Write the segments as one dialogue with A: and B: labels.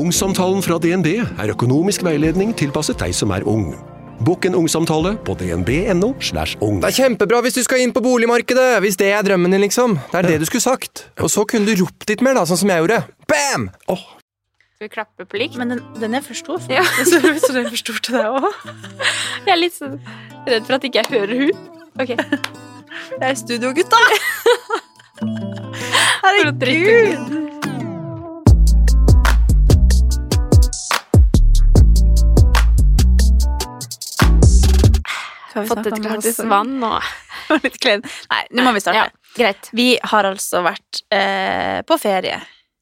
A: Ungsamtalen fra DNB er økonomisk veiledning tilpasset deg som er ung. Bokk en ungsamtale på dnb.no. slash ung.
B: Det er kjempebra hvis du skal inn på boligmarkedet, hvis det er drømmen din, liksom. Det er det du skulle sagt. Og så kunne du ropt litt mer, da, sånn som jeg gjorde. Bam! Oh.
C: Skal vi klappe på likt?
D: Men den, den er for stor
C: Ja.
D: Så, den er for stor til deg òg.
C: Jeg er litt sånn redd for at ikke jeg hører hun. Ok.
D: Jeg er
C: studiogutta!
D: Herregud.
C: Fått et glass vann og
D: Litt klin. Nei, nå må vi starte.
C: Ja, greit.
D: Vi har altså vært eh, på ferie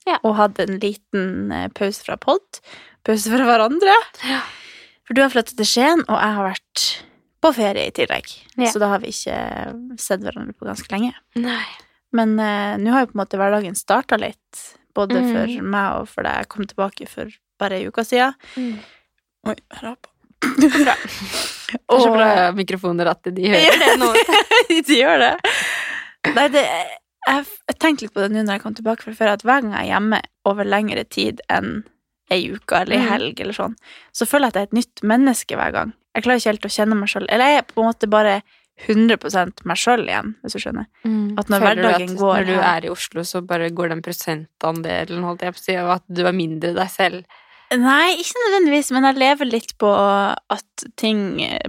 C: Ja.
D: og hatt en liten eh, pause fra pod. Pause fra hverandre.
C: Ja.
D: For du har flyttet til Skien, og jeg har vært på ferie i tillegg.
C: Ja.
D: Så da har vi ikke sett hverandre på ganske lenge.
C: Nei.
D: Men eh, nå har jo på en måte hverdagen starta litt, både
C: mm.
D: for meg og for deg. Jeg kom tilbake for bare ei uke siden.
C: Mm.
D: Oi, rapa.
C: Bra. Det er så bra mikrofoner at de hører det nå.
D: de gjør det. Nei, det jeg, tenkte litt på det nå når jeg kom tilbake fra ferie, at hver gang jeg er hjemme over lengre tid enn ei uke eller ei
C: Mhm.
D: helg eller sånn, så føler jeg at jeg er et nytt menneske hver gang. Jeg klarer ikke helt å kjenne meg sjøl. Eller jeg er på en måte bare 100 meg sjøl igjen, hvis du skjønner. At når
C: Føler
D: hverdagen går
C: Når du er i Oslo, så bare går den prosentandelen, holdt jeg på å si, av at du er mindre deg selv.
D: Nei, ikke nødvendigvis, men jeg lever litt på at ting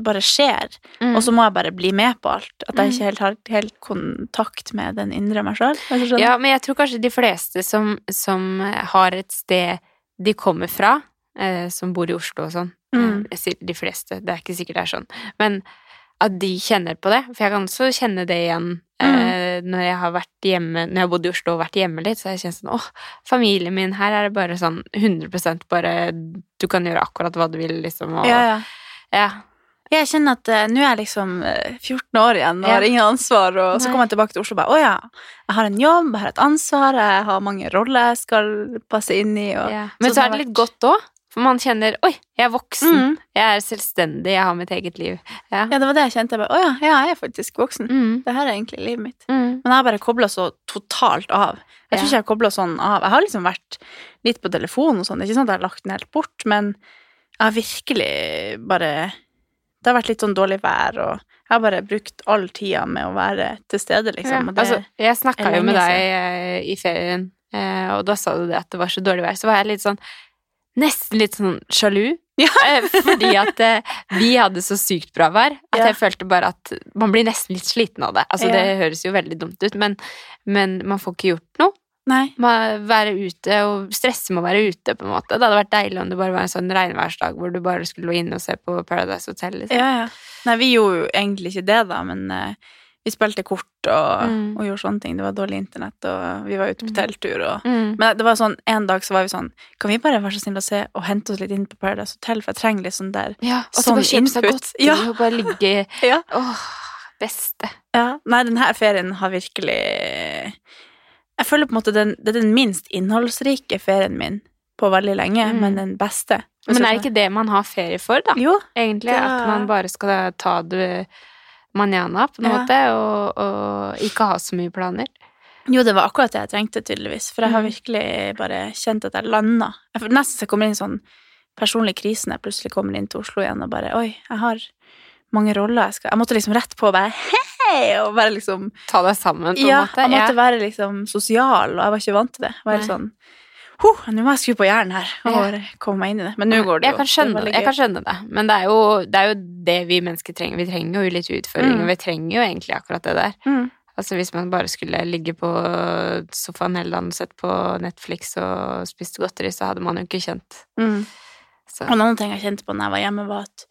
D: bare skjer.
C: Mm.
D: Og så må jeg bare bli med på alt. At jeg
C: Mm.
D: ikke helt har helt kontakt med den indre meg sjøl.
C: Ja, men jeg tror kanskje de fleste som, som har et sted de kommer fra, eh, som bor i Oslo og sånn
D: Mm.
C: eh, sier de fleste, det er ikke sikkert det er sånn, men at de kjenner på det. For jeg kan også kjenne det igjen eh, når jeg har vært hjemme Når jeg har bodd i Oslo og vært hjemme litt, så har jeg kjent sånn åh, familien min, her er det bare sånn 100% bare Du kan gjøre akkurat hva du vil, liksom, og
D: Ja, ja.
C: ja.
D: Jeg kjenner at uh, nå er jeg liksom eh, 14 år igjen og
C: Ja.
D: har ingen ansvar, og så kommer jeg tilbake til Oslo og bare å ja, jeg har en jobb, jeg har et ansvar, jeg har mange roller jeg skal passe inn i, og
C: Ja. Men
D: Så
C: så
D: så,
C: er det litt godt òg, for man kjenner Oi, jeg er voksen.
D: Mm.
C: Jeg er selvstendig, jeg har mitt eget liv. Ja.
D: Ja, det var det jeg kjente. Jeg bare, å ja, jeg er faktisk voksen.
C: Mm.
D: Det her er egentlig livet mitt.
C: Mm.
D: Men jeg har bare kobla så totalt av. Jeg tror
C: Ja.
D: ikke jeg har kobla sånn av. Jeg har liksom vært litt på telefonen og sånn, det er ikke sånn at jeg har lagt den helt bort, men jeg har virkelig bare Det har vært litt sånn dårlig vær, og jeg har bare brukt all tida med å være til stede, liksom.
C: Ja, altså, jeg snakka jo med deg eh, i ferien, eh, og da sa du det at det var så dårlig vær. Så var jeg litt sånn Nesten litt sånn sjalu.
D: Ja.
C: Eh, Fordi at eh, vi hadde så sykt bra vær at
D: Ja.
C: jeg følte bare at man blir nesten litt sliten av det. Altså, det høres jo veldig dumt ut, men, men man får ikke gjort noe.
D: Nei.
C: Man være ute og stresse med å være ute, på en måte. Det hadde vært deilig om det bare var en sånn regnværsdag hvor du bare skulle lå inn og se på Paradise Hotel. Liksom.
D: Ja, ja. Nei, vi gjorde jo egentlig ikke det, da, men eh, vi spilte kort og,
C: Mm.
D: og gjorde sånne ting. Det var dårlig internett, og vi var ute på
C: Mm.
D: telttur og
C: Mm.
D: Men det var sånn, en dag så var vi sånn Kan vi bare være så snille å se og hente oss litt inn på Paradise Hotel, for jeg trenger litt sånn der
C: Ja, og så
D: Sånn input.
C: godt
D: Ja.
C: og bare ligge
D: Ja.
C: Åh, beste.
D: Ja, nei, denne ferien har virkelig Jeg føler på en måte den, det er den minst innholdsrike ferien min på veldig lenge,
C: Mm.
D: men den beste.
C: Men er det ikke det man har ferie for, da?
D: Jo.
C: Egentlig
D: det-
C: at man bare skal ta det manana, på en
D: Ja.
C: måte, og, og ikke ha så mye planer.
D: Jo, det var akkurat det jeg trengte, tydeligvis. For jeg har
C: Mm.
D: virkelig bare kjent at jeg landa. Jeg nesten så jeg kommer inn i sånn personlig krise når jeg plutselig kommer inn til Oslo igjen og bare Oi, jeg har mange roller jeg skal Jeg måtte liksom rett på og bare hei, og bare liksom
C: Ta deg sammen, på en
D: Ja,
C: måte.
D: jeg måtte
C: Ja.
D: være liksom sosial, og jeg var ikke vant til det. Jeg var helt sånn Huh, nå må jeg skru på hjernen her og
C: Ja.
D: komme meg inn i det. Men nå går det jo.
C: Jeg kan skjønne
D: Det
C: det. kan skjønne det. Men det er, jo, det er jo det vi mennesker trenger. Vi trenger jo litt utfordringer.
D: Mm.
C: Vi trenger jo egentlig akkurat det der.
D: Mm.
C: Altså Hvis man bare skulle ligge på sofaen hele dagen og sett på Netflix og spist godteri, så hadde man jo ikke kjent.
D: Mm.
C: Så.
D: Og en annen ting jeg kjente på når jeg var hjemme, var at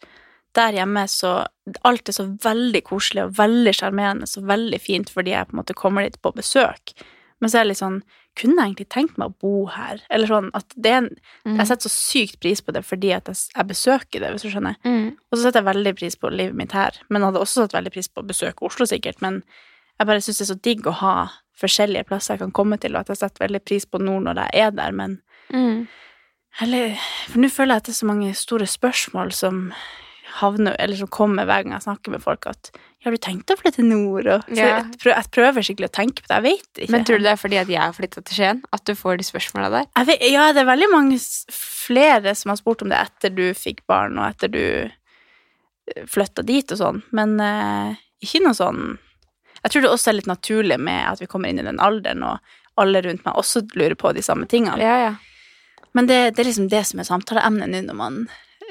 D: der hjemme så Alt er så veldig koselig og veldig sjarmerende og veldig fint fordi jeg på en måte kommer dit på besøk. Men så er det litt sånn kunne jeg egentlig tenkt meg å bo her. Eller sånn at det er en
C: Mm.
D: Jeg setter så sykt pris på det fordi at jeg, jeg besøker det, hvis du skjønner.
C: Mm.
D: Og så setter jeg veldig pris på livet mitt her. Men jeg hadde også satt veldig pris på å besøke Oslo, sikkert. Men jeg bare syns det er så digg å ha forskjellige plasser jeg kan komme til, og at jeg setter veldig pris på nord når jeg er der, men
C: Mm.
D: Eller, for nå føler jeg at det er så mange store spørsmål som havner, eller som kommer hver gang jeg snakker med folk, at har du tenkt å flytte nord? Og,
C: Ja.
D: jeg, prøver, skikkelig å tenke på det, jeg vet ikke.
C: Men tror du det er fordi at jeg har flytta til Skien, at du får de spørsmåla der?
D: vet, Ja, det er veldig mange flere som har spurt om det etter du fikk barn, og etter du flytta dit og sånn, men eh, ikke noe sånn Jeg tror det også er litt naturlig med at vi kommer inn i den alderen, og alle rundt meg også lurer på de samme tingene.
C: Ja, ja.
D: Men det, det er liksom det som er samtaleemnet nå når man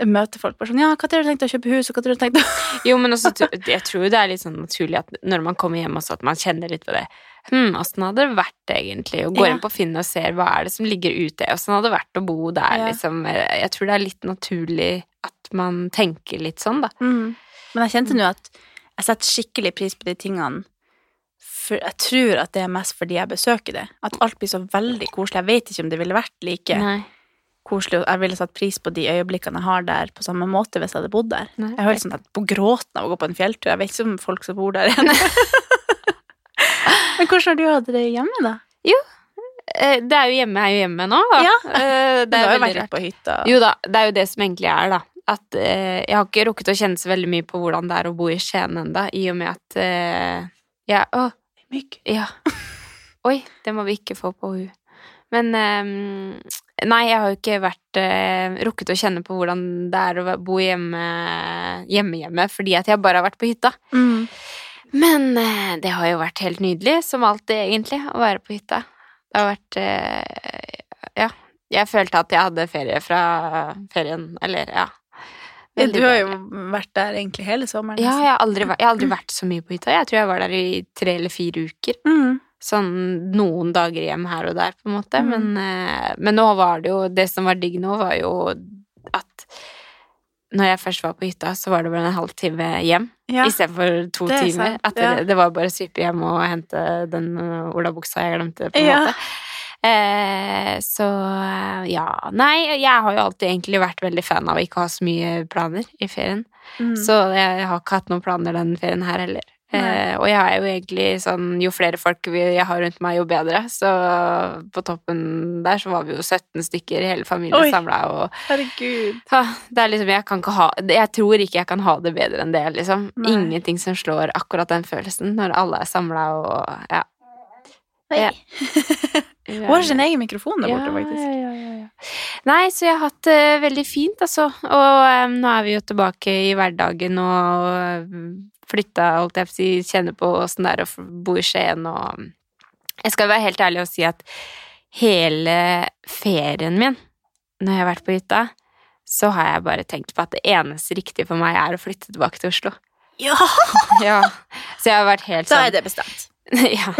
D: møter folk. Bare sånn, ja, hva har du tenkt å kjøpe hus, og hva har du tenkt å
C: Jo, men også, jeg tror det er litt sånn naturlig at når man kommer hjem også, at man kjenner litt på det. Hm, åssen hadde det vært egentlig? Og går
D: Ja.
C: inn på Finn og ser hva er det som ligger ute. Åssen hadde det vært å bo der,
D: Ja.
C: liksom. Jeg tror det er litt naturlig at man tenker litt sånn, da.
D: Men jeg kjente nå at jeg setter skikkelig pris på de tingene. For jeg tror at det er mest fordi jeg besøker det. At alt blir så veldig koselig. Jeg vet ikke om det ville vært like
C: Nei.
D: Koselig. Jeg ville satt pris på de øyeblikkene jeg har der, på samme måte hvis jeg hadde bodd der.
C: Nei.
D: Jeg hører sånn at på gråten av å gå på en fjelltur. Jeg vet ikke om folk som bor der igjen. Men hvordan har du hatt det hjemme, da?
C: Jo, Det er jo hjemme, er jo hjemme nå, da.
D: Ja.
C: Eh, Det
D: har jo vært
C: rart.
D: på hytta.
C: Jo da, det er jo det som egentlig er, da. At eh, jeg har ikke rukket å kjenne så veldig mye på hvordan det er å bo i Skien ennå, i og med at eh, jeg å,
D: Mygg.
C: ja. Oi, det må vi ikke få på hun. Men eh, Nei, jeg har jo ikke vært eh, rukket å kjenne på hvordan det er å bo hjemme hjemme, hjemme fordi at jeg bare har vært på hytta.
D: Mm.
C: Men eh, det har jo vært helt nydelig, som alltid, egentlig, å være på hytta. Det har vært eh, Ja. Jeg følte at jeg hadde ferie fra ferien, eller ja. Veldig
D: du har jo vært der egentlig hele sommeren.
C: Ja, jeg har, vært- jeg har aldri vært så mye på hytta. Jeg tror jeg var der i tre eller fire uker.
D: Mm.
C: Sånn noen dager hjem her og der, på en måte.
D: Mm.
C: Men, eh, men nå var det jo Det som var digg nå, var jo at når jeg først var på hytta, så var det bare en halvtime hjem
D: Ja.
C: istedenfor to
D: er
C: timer.
D: sant,
C: At det,
D: ja.
C: det var bare å svipe hjem og hente den uh, olabuksa jeg glemte, på en
D: Ja.
C: måte. Eh, så eh, ja. Nei, jeg har jo alltid egentlig vært veldig fan av å ikke ha så mye planer i ferien.
D: Mm.
C: Så jeg har ikke hatt noen planer den ferien her heller. Eh, og jeg er jo egentlig sånn Jo flere folk vi- jeg har rundt meg, jo bedre. Så på toppen der så var vi jo 17 stykker, hele familien samla, og
D: Herregud.
C: ha, det er liksom Jeg kan ikke ha Jeg tror ikke jeg kan ha det bedre enn det, liksom.
D: Nei.
C: Ingenting som slår akkurat den følelsen når alle er samla og ja.
D: Nei.
C: Ja.
D: Hun har sin egen mikrofon der borte, faktisk.
C: ja, ja, ja, ja. Nei, så jeg har hatt det veldig fint, altså. Og um, nå er vi jo tilbake i hverdagen og em, flytta, holdt jeg på å si, kjenner på åssen det er å bo i Skien og Jeg skal være helt ærlig og si at hele ferien min, når jeg har vært på hytta, så har jeg bare tenkt på at det eneste riktige for meg er å flytte tilbake til Oslo.
D: Ja,
C: Ja. Så jeg har vært helt sånn
D: da
C: sånn
D: er det bestemt.
C: ja.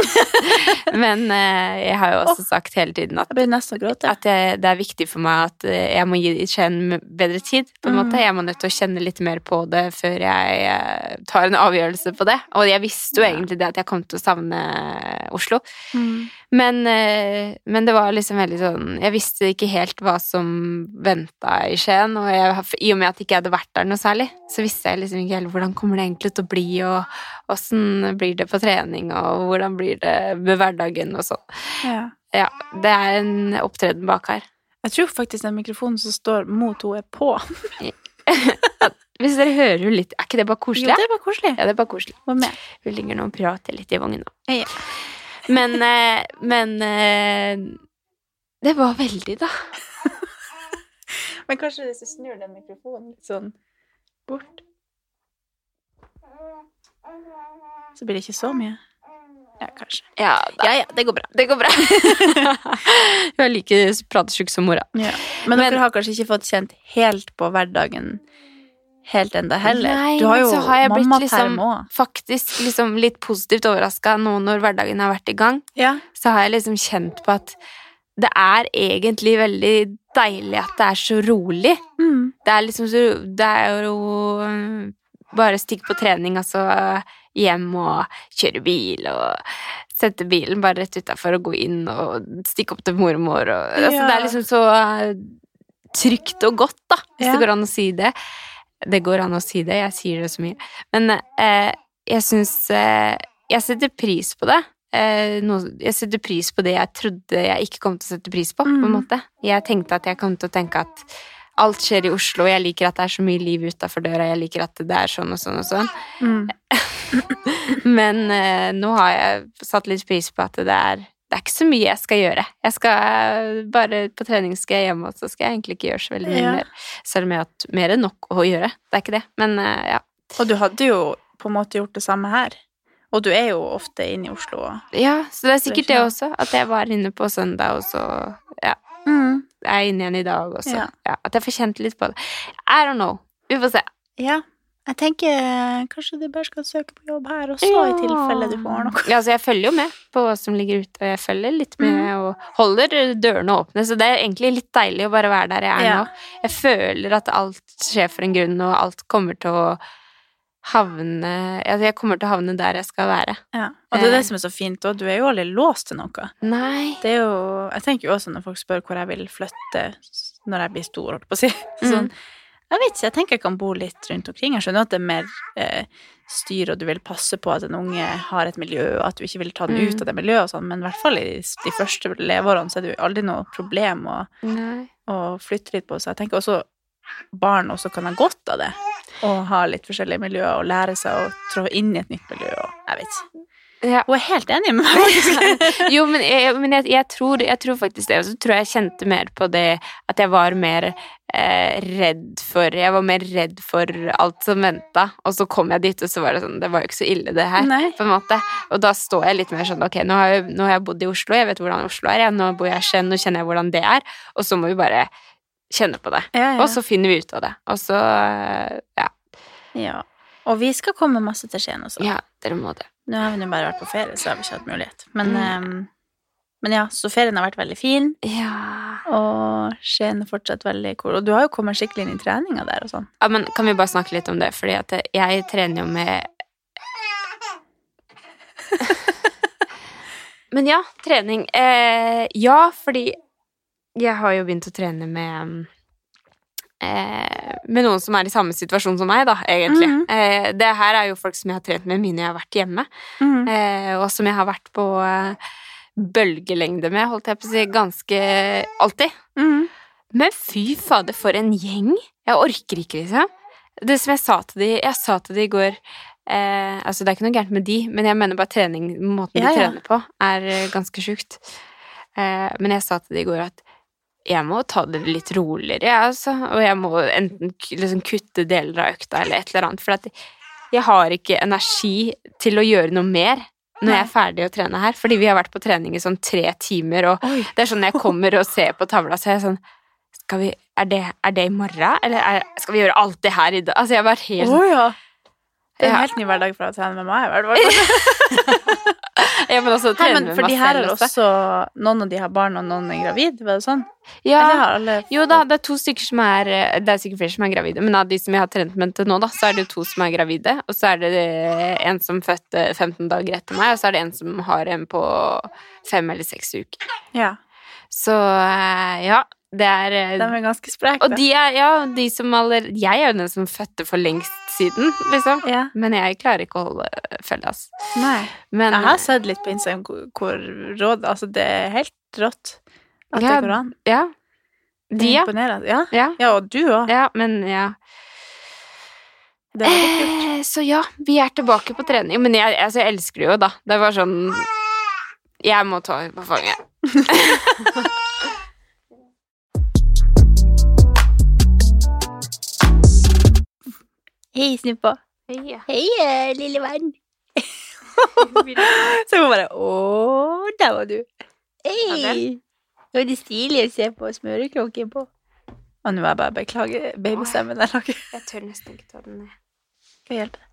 C: Men eh, jeg har jo også sagt hele tiden at
D: Jeg blir nesten å gråte.
C: at det, det er viktig for meg at eh, jeg må gi Skien bedre tid. på en
D: Mm.
C: måte. Jeg må nødt til å kjenne litt mer på det før jeg eh, tar en avgjørelse på det. Og jeg visste jo egentlig det at jeg kom til å savne Oslo.
D: Mm.
C: Men, eh, men det var liksom veldig sånn Jeg visste ikke helt hva som venta i Skien. Og jeg, i og med at jeg ikke hadde vært der noe særlig, så visste jeg liksom ikke helt hvordan kommer det egentlig til å bli, og åssen blir det på trening, og hvordan blir det med hverdagen og sånn.
D: Ja.
C: Ja, det er en opptreden bak her.
D: Jeg tror faktisk den mikrofonen som står mot henne, er på.
C: Hvis dere hører hun litt Er ikke det bare koselig?
D: Jo, det er bare koselig.
C: Ja, det er bare koselig.
D: Hva med?
C: Hun ligger nå og prater litt i vogna.
D: Ja.
C: Men eh, Men eh, Det var veldig, da.
D: Men kanskje hvis du snur den mikrofonen litt sånn bort Så blir det ikke så mye? Ja, kanskje.
C: Ja.
D: Ja, ja, det går bra.
C: Det går bra. Hun er like pratesjuk som mora.
D: Ja. Men,
C: Men-
D: dere har kanskje ikke fått kjent helt på hverdagen helt enda heller?
C: Nei,
D: du har jo mammaperm
C: liksom- Faktisk liksom litt positivt overraska nå når hverdagen har vært i gang.
D: Ja.
C: Så har jeg liksom kjent på at det er egentlig veldig deilig at det er så rolig.
D: Mm.
C: Det er liksom så Det er jo bare stikk på trening, altså hjem og kjøre bil og sette bilen bare rett utafor og gå inn og stikke opp til mormor og altså, Det er liksom så eh, trygt og godt, da, hvis det går an å si det. Det går an å si det, jeg sier det så mye. Men eh, jeg syns eh, Jeg setter pris på det. Eh, noe, jeg setter pris på det jeg trodde jeg ikke kom til å sette pris på. på en
D: Mm.
C: måte. Jeg tenkte at jeg kom til å tenke at alt skjer i Oslo, jeg liker at det er så mye liv utafor døra, jeg liker at det er sånn og sånn og sånn.
D: Mm.
C: Men eh, nå har jeg satt litt pris på at det er det er ikke så mye jeg skal gjøre. Jeg skal bare På trening skal jeg hjem, og så skal jeg egentlig ikke gjøre så veldig mye
D: Ja.
C: mer. Selv om jeg har hatt mer enn nok å gjøre. Det er ikke det. Men eh, ja.
D: Og du hadde jo på en måte gjort det samme her. Og du er jo ofte inne i Oslo.
C: ja. Så det er sikkert det
D: det
C: også. At jeg var inne på søndag, og så ja,
D: Mm.
C: Er inne igjen i dag også.
D: Ja.
C: Ja, at jeg får kjent litt på det. I don't know. Vi får se.
D: Ja. Jeg tenker kanskje du bare skal søke på jobb her også,
C: Ja.
D: i tilfelle du får noe.
C: Ja, altså jeg følger jo med på hva som ligger ute, og jeg følger litt med
D: Mm.
C: og holder dørene åpne, så det er egentlig litt deilig å bare være der jeg er
D: Ja.
C: nå. Jeg føler at alt skjer for en grunn, og alt kommer til å havne Altså, jeg kommer til å havne der jeg skal være.
D: Ja. Og det er
C: Eh.
D: det som er så fint, òg. du er jo aldri låst til noe.
C: Nei.
D: Det er jo Jeg tenker jo også når folk spør hvor jeg vil flytte når jeg blir stor, holdt på å si.
C: Mm.
D: Sånn, jeg vet ikke, jeg tenker jeg kan bo litt rundt omkring. Jeg skjønner at det er mer eh, styr, og du vil passe på at en unge har et miljø, og at du ikke vil ta den
C: Mm.
D: ut av det miljøet og sånn, men i hvert fall i de første leveårene så er det jo aldri noe problem å, å flytte litt på seg. Jeg tenker også barn også kan ha godt av det. Og ha litt forskjellige miljøer og lære seg å trå inn i et nytt miljø. Og jeg vet ikke.
C: Ja.
D: Hun er helt enig med meg.
C: jo, men, jeg, men jeg, jeg, tror, jeg tror faktisk det. Og så tror jeg jeg kjente mer på det at jeg var mer eh, redd for Jeg var mer redd for alt som venta, og så kom jeg dit, og så var det sånn Det var jo ikke så ille, det her.
D: Nei.
C: på en måte. Og da står jeg litt mer sånn Ok, nå har, jeg, nå har jeg bodd i Oslo, jeg vet hvordan Oslo er, nå bor jeg i Skien, nå kjenner jeg hvordan det er, og så må vi bare kjenne på det.
D: Ja, ja.
C: Og så finner vi ut av det. Og så eh, Ja.
D: Ja. Og vi skal komme masse til Skien også.
C: ja dere må det.
D: Nå har vi nå bare vært på ferie, så har vi ikke hatt mulighet. Men,
C: Mm.
D: um, men ja, så ferien har vært veldig fin,
C: Ja.
D: og Skien er fortsatt veldig cool. Og du har jo kommet skikkelig inn i treninga der og sånn.
C: ja, men kan vi bare snakke litt om det? Fordi at jeg trener jo med Men ja, trening. Eh, ja, fordi jeg har jo begynt å trene med eh, Med noen som er i samme situasjon som meg, da, egentlig.
D: Mhm.
C: eh, det her er jo folk som jeg har trent med mye når jeg har vært hjemme, eh, og som jeg har vært på bølgelengde med, holdt jeg på å si, ganske alltid.
D: Mhm.
C: Men fy fader, for en gjeng! Jeg orker ikke, liksom. Det som jeg sa til de, jeg sa til de i går eh, Altså, det er ikke noe gærent med de, men jeg mener bare trening, måten
D: Ja,
C: de
D: ja.
C: trener på, er ganske sjukt. Eh, men jeg sa til de i går at jeg må ta det litt roligere, jeg, altså. Og jeg må enten liksom kutte deler av økta eller et eller annet. For jeg har ikke energi til å gjøre noe mer når jeg er ferdig å trene her. Fordi vi har vært på trening i sånn tre timer, og
D: Oi.
C: det er sånn jeg kommer og ser på tavla, så er jeg sånn vi, er, det, er det i morgen, eller er, skal vi gjøre alt det her i dag? Altså, jeg var helt
D: oh, ja. Det er en
C: Ja.
D: helt ny hverdag for å trene med meg, i hvert fall.
C: Ja, men også trene med
D: for
C: meg
D: de her
C: selv
D: er
C: også.
D: Noen av de har barn, og noen er gravid, var det sånn?
C: Ja,
D: alle
C: jo da, det er to stykker som er Det er sikkert flere som er gravide, men av de som jeg har trent med til nå, da, så er det to som er gravide, og så er det en som fødte 15 dager etter meg, og så er det en som har en på fem eller seks uker.
D: Ja.
C: Så eh, ja, det er eh,
D: De er ganske spreke.
C: Og de er, ja, de som aller Jeg er jo den som fødte for lengst siden, liksom.
D: Ja.
C: Men jeg klarer ikke å holde følge, altså.
D: Nei.
C: Men
D: Jeg har sett litt på Instagram hvor, råd Altså, det er helt rått at
C: Ja,
D: det går an.
C: Ja. De, ja.
D: Ja.
C: Ja,
D: ja, og du òg.
C: ja, men ja.
D: Det er litt kult.
C: Eh, Så ja, vi er tilbake på trening. Men jeg, altså, jeg elsker det jo, da. Det var sånn Jeg må ta henne på fanget.
D: Hei, Snuppa.
C: Hei.
D: Hei, lille venn. Så hun bare Å, der var du. Hei. Det var det stilig å se på smøreklokken på. Og nå må jeg bare beklage babystemmen jeg lager.
C: Jeg tør nesten ikke ta den ned.
D: Skal jeg hjelpe deg?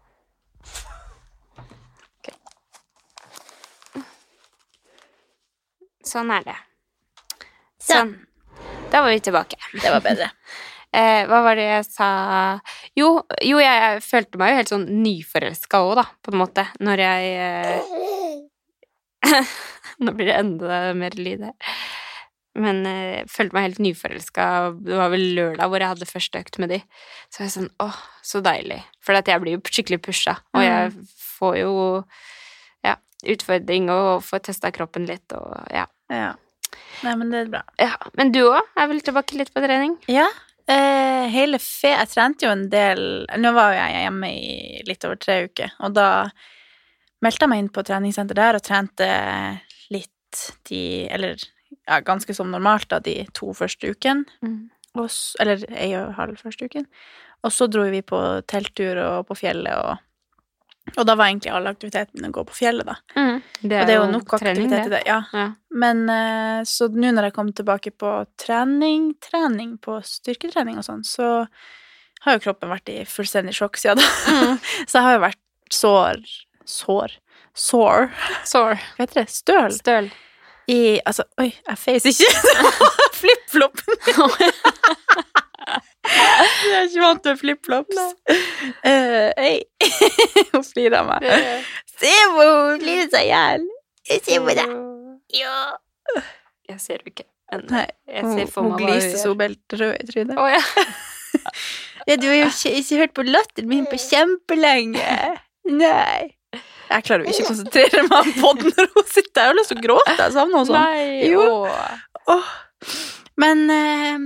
C: Sånn er det. Sånn. Da var vi tilbake.
D: Det var bedre.
C: Eh, hva var det jeg sa Jo, jo jeg følte meg jo helt sånn nyforelska òg, da, på en måte, når jeg eh... Nå blir det enda mer lyd her. Men eh, jeg følte meg helt nyforelska. Det var vel lørdag hvor jeg hadde første økt med de. Så var jeg sånn åh, så deilig. For jeg blir jo skikkelig pusha, og jeg får jo ja, utfordring og får testa kroppen litt og ja.
D: Ja. Nei, men det er bra.
C: ja. Men du òg er vel tilbake litt på trening?
D: Ja. Eh, hele fe... Jeg trente jo en del Nå var jo jeg hjemme i litt over tre uker, og da meldte jeg meg inn på treningssenter der og trente litt de Eller ja, ganske som normalt, da, de to første ukene.
C: Mm.
D: Eller ei og en halv første uken. Og så dro vi på telttur og på fjellet, og, og da var egentlig all aktiviteten min å gå på fjellet, da.
C: Mm. Det
D: og det er jo nok aktivitet i det. Ja.
C: Ja.
D: Men eh, så nå når jeg kom tilbake på trening, trening på styrketrening og sånn, så har jo kroppen vært i fullstendig sjokk siden da.
C: Mm.
D: så jeg har jo vært sår Sår? Sår?
C: Sår.
D: Hva heter det? Støl?
C: Støl.
D: I Altså, oi, jeg feis ikke. Flipfloppen. jeg er ikke vant til flipflops. Uh, Hei. Hun flirer av meg. Se på hun flirer seg i hjel. Se på deg. Ja.
C: Jeg ser jo ikke. ennå.
D: Hun, hun gliser så helt rød i trynet.
C: Oh, ja.
D: Ja, du har jo ikke, ikke hørt på latteren min på kjempelenge. Nei. Jeg klarer jo ikke å konsentrere meg om podden når hun sitter. Jeg har lyst til å gråte. Jeg savner henne sånn. Jo.
C: Åh.
D: Men eh,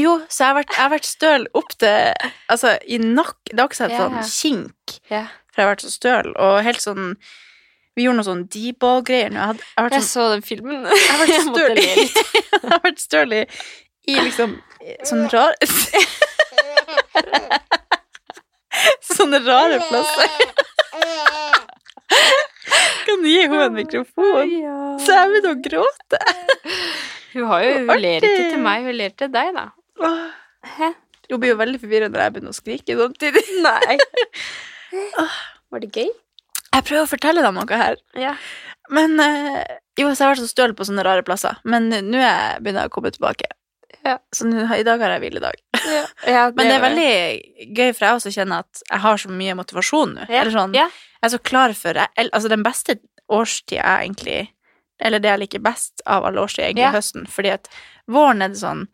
D: jo, så jeg har vært, jeg har vært støl opp til Altså, i nakk Det har ikke sett sånn kink,
C: yeah.
D: for jeg har vært så støl, og helt sånn Vi gjorde noe sånn deball-greier. Jeg, hadde- jeg
C: Jeg
D: sånn
C: så den filmen.
D: Jeg har vært støl i. Jeg har vært støl i, i liksom sånne rare Sånne rare plasser. Gi henne en mikrofon? Så jeg begynner å gråte.
C: Hun har jo Hun ler ikke til meg, hun ler til deg, da. Hæ?
D: Hun blir jo veldig forvirret når jeg begynner å skrike samtidig.
C: Nei. Var det gøy?
D: Jeg prøver å fortelle deg noe her.
C: Ja.
D: Men eh, Jo, så jeg har vært så støl på sånne rare plasser. Men nå er begynner jeg å komme tilbake.
C: Ja.
D: Så nå, i dag har jeg hviledag.
C: ja
D: Men det er veldig gøy, for jeg også kjenner at jeg har så mye motivasjon nå.
C: ja.
D: Eller sånn,
C: ja.
D: Jeg er så klar for jeg, Altså, den beste årstida er egentlig Eller det jeg liker best av alle årstider, er egentlig
C: Ja.
D: høsten. Fordi at våren er det sånn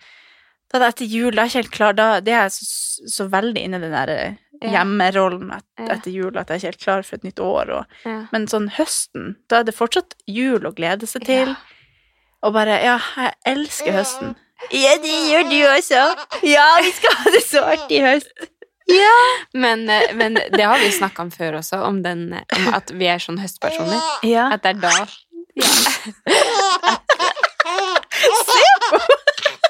D: Da er det etter jul, da er jeg ikke helt klar. Da det er jeg så, så veldig inne i den der eh, hjemmerollen et,
C: Ja.
D: etter jul at jeg er ikke helt klar for et nytt år. Og,
C: Ja.
D: men sånn høsten, da er det fortsatt jul å glede seg til. Og bare Ja, jeg elsker høsten. Ja, det gjør du også. Ja, vi skal ha det så artig i høst.
C: Men, eh, men det har vi snakka om før også, om, den, om at vi er sånn høstpersoner.
D: Ja.
C: At det er da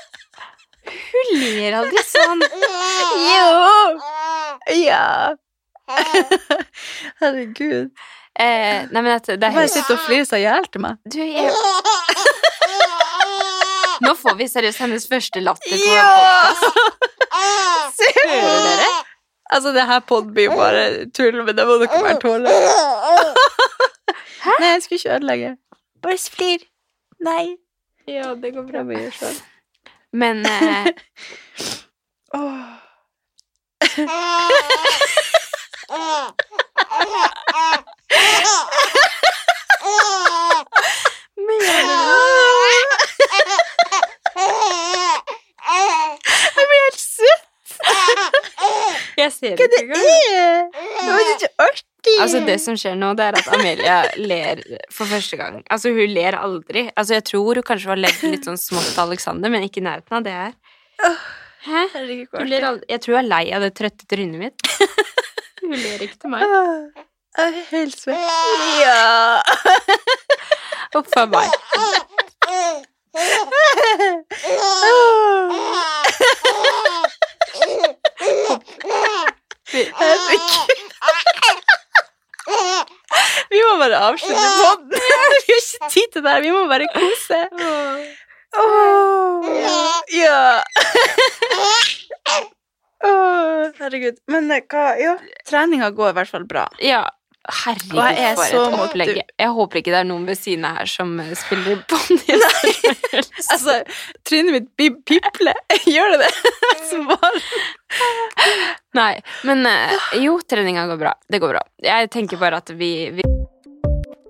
C: Hun ler aldri sånn.
D: Jo! Ja. Herregud.
C: Eh, nei, men at det er
D: Bare
C: høst.
D: og flire seg i hjel til meg.
C: Du, jeg... Nå får vi seriøst hennes første latter på
D: Ja!
C: podcast. Hører dere?
D: Altså, det her pod blir bare tull, men det må dere bare tåle. Nei, jeg skulle ikke ødelegge. Bare flir. Nei.
C: Ja, det går
D: bra med å gjøre sånn.
C: Men eh,
D: Jeg blir helt søt.
C: Jeg ser
D: Hva
C: ikke
D: det
C: engang.
D: er? Det var ikke artig.
C: Altså, det som skjer nå, det er at Amelia ler for første gang. Altså, hun ler aldri. Altså, jeg tror hun kanskje har ledd litt sånn smått til Alexander, men ikke i nærheten av det her. Hæ? Hun ler aldri. Jeg tror hun er lei av det trøtte trynet mitt. Hun ler ikke til meg.
D: Jeg er helt svett. Ja.
C: Huff a meg.
D: Herregud. Vi må bare avslutte podden. Vi har ikke tid til det her. Vi må bare kose. Oh, ja. Oh, herregud. Men eh, hva Ja, treninga går i hvert fall bra.
C: Ja, herregud,
D: er
C: for et opplegg. Jeg håper ikke det er noen ved siden av her som eh, spiller ponni.
D: Altså, trynet mitt blir piple. Gjør det det?
C: Nei, men eh, jo, treninga går bra. Det går bra. Jeg tenker bare at vi, vi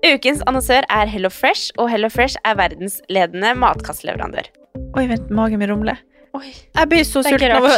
C: Ukens annonsør er Hello Fresh, og Hello Fresh er verdensledende matkastleverandør.
D: Oi, vent, magen min rumler.
C: Oi.
D: Jeg blir så sulten av å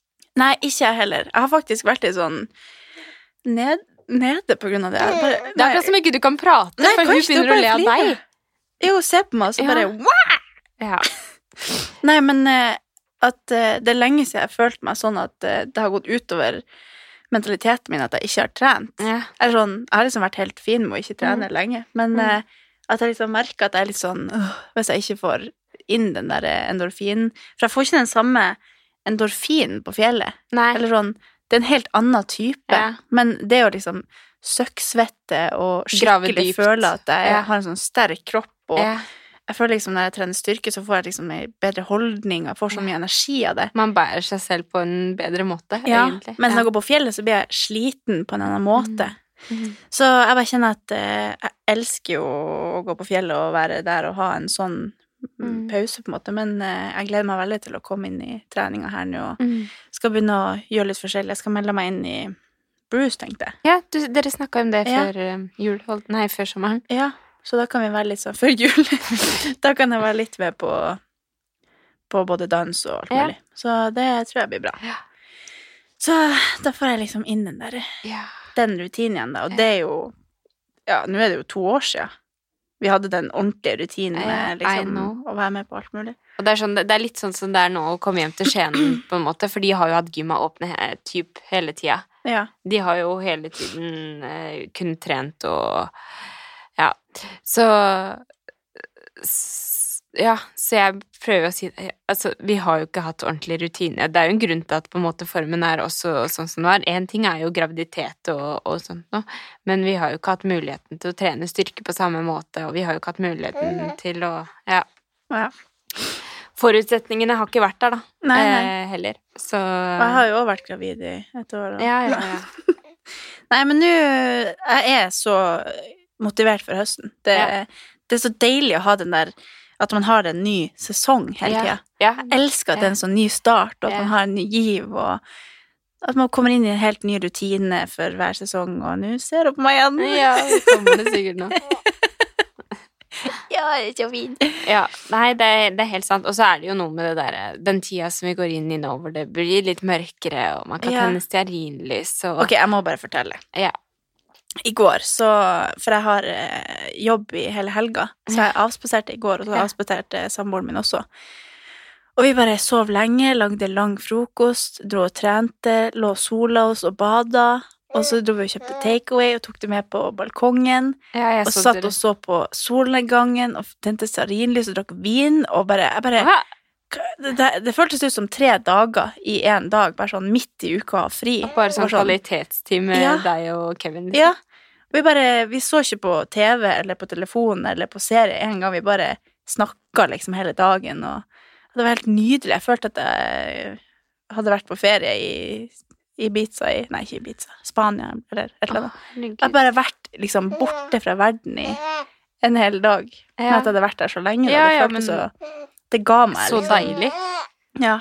D: Nei, ikke jeg heller. Jeg har faktisk vært litt sånn ned, nede på grunn av det. Bare,
C: Det er akkurat som ikke du kan prate,
D: Nei,
C: for hun
D: du
C: begynner å le av deg.
D: Jo, se på meg, og så
C: Ja.
D: bare!
C: Ja.
D: Nei, men eh, at eh, det er lenge siden jeg har følt meg sånn at eh, det har gått utover mentaliteten min at jeg ikke har trent.
C: Ja.
D: Eller sånn, jeg har liksom vært helt fin med å ikke trene
C: Mm.
D: lenge, men
C: Mm.
D: at jeg liksom merker at jeg er litt sånn Hvis jeg ikke får inn den der endorfinen For jeg får ikke den samme endorfinen på fjellet.
C: Nei.
D: Eller sånn Det er en helt annen type,
C: Ja.
D: men det å liksom søkksvette og skikkelig føle at jeg
C: Ja.
D: har en sånn sterk kropp og
C: Ja.
D: Jeg føler liksom Når jeg trener styrke, så får jeg liksom en bedre holdning, og får så mye energi av det.
C: Man bærer seg selv på en bedre måte,
D: Ja,
C: egentlig.
D: Mens når jeg går på fjellet, så blir jeg sliten på en annen måte.
C: Mhm.
D: Så jeg bare kjenner at eh, jeg elsker jo å gå på fjellet og være der og ha en sånn mm,
C: Mm.
D: pause, på en måte, men eh, jeg gleder meg veldig til å komme inn i treninga her nå og
C: Mm.
D: skal begynne å gjøre litt forskjellig. Jeg skal melde meg inn i Bruce, tenkte jeg.
C: Ja, du, dere snakka om det
D: Ja.
C: før um, jul, nei, før sommeren.
D: Ja, så da kan vi være litt sånn før jul. da kan jeg være litt med på, på både dans og alt
C: Ja.
D: mulig. Så det tror jeg blir bra.
C: Ja.
D: Så da får jeg liksom inn den der
C: Ja.
D: den rutinen igjen, da. Og
C: Ja.
D: det er jo Ja, nå er det jo to år sia. Vi hadde den ordentlige rutinen med liksom, å være med på alt mulig.
C: Og det er, sånn, det er litt sånn som det er nå å komme hjem til Skien, på en måte, for de har jo hatt gymma åpne he, typ hele tida.
D: Ja.
C: De har jo hele tiden eh, kun trent og Ja. Så s- Ja, så jeg prøver å si Altså, vi har jo ikke hatt ordentlig rutine. Det er jo en grunn til at på en måte formen er også sånn som den var. Én ting er jo graviditet og, og sånt noe, men vi har jo ikke hatt muligheten til å trene styrke på samme måte, og vi har jo ikke hatt muligheten til å Ja.
D: ja.
C: Forutsetningene har ikke vært der, da.
D: Nei, nei.
C: Eh, heller. Så
D: jeg har jo òg vært gravid i et år. da.
C: Ja, ja, ja.
D: Nei, men nå Jeg er så motivert for høsten. Det, det er så deilig å ha den der At man har en ny sesong hele tida.
C: Yeah.
D: Jeg elsker at det er en sånn ny start, og at man har en ny giv, og at man kommer inn i en helt ny rutine for hver sesong, og nå ser du på meg igjen.
C: Ja, det kommer det sikkert nå.
D: Ja, det er så fint.
C: Ja, nei, det, det er helt sant. Og så er det jo noe med det derre Den tida som vi går inn i nå, hvor det blir litt mørkere, og man kan
D: Ja.
C: tenne stearinlys og
D: Ok, jeg må bare fortelle.
C: Ja.
D: I går, så For jeg har eh, jobb i hele helga, så jeg avspaserte i går, og så avspaserte samboeren min også. Og vi bare sov lenge, lagde lang frokost, dro og trente, lå og sola oss og bada. Og så dro vi og kjøpte takeaway og tok det med på balkongen.
C: Ja,
D: Og satt og så på solnedgangen og tente stearinlys og drakk vin. Og bare, jeg bare
C: Hæ?
D: Det, det, det føltes ut som tre dager i én dag, bare sånn midt i uka fri.
C: Bare sånn
D: sånn
C: kvalitetstid med
D: Ja.
C: deg og Kevin. liksom.
D: Ja. Vi bare Vi så ikke på TV eller på telefon eller på serie en gang. Vi bare snakka liksom hele dagen, og det var helt nydelig. Jeg følte at jeg hadde vært på ferie i Ibiza i Nei, ikke Ibiza. Spania, eller et eller annet. Jeg har bare vært liksom borte fra verden i en hel dag. Men
C: Ja.
D: at jeg hadde vært der så lenge.
C: Ja,
D: det
C: ja,
D: føltes
C: men-
D: så Det ga meg liksom.
C: Så deilig.
D: Ja.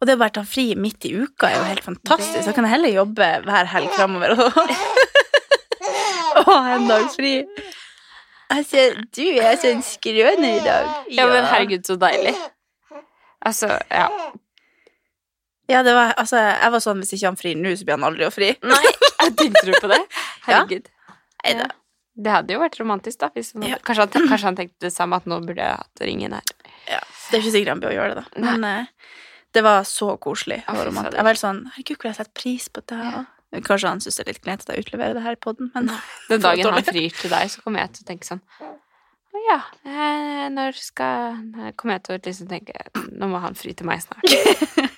D: Og det å bare ta fri midt i uka er jo helt fantastisk. Da kan jeg heller jobbe hver helg framover og, ha en dags fri. Altså, du er så en skrøner i dag.
C: Ja, men herregud, så deilig. Altså, ja.
D: Ja, det var, altså, jeg var sånn hvis ikke han frir nå, så blir han aldri å fri.
C: Nei, tenkte du på det? Herregud. Ja. Det hadde jo vært romantisk, da. Han,
D: Ja.
C: kanskje, han, kanskje han tenkte det samme, at nå burde jeg hatt ringen her.
D: Ja, det er ikke sikkert han å gjøre det, da. Men uh, det var så koselig.
C: Fader.
D: Jeg var helt sånn Herregud, hvor jeg setter pris på det. Kanskje han syns det er litt kleint at jeg utleverer det her i poden, men
C: Den dagen han frir til deg, så kommer jeg til å tenke sånn Å ja, eh, når skal Kommer jeg til å liksom tenke Nå må han fri til meg snart.